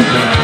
Yeah.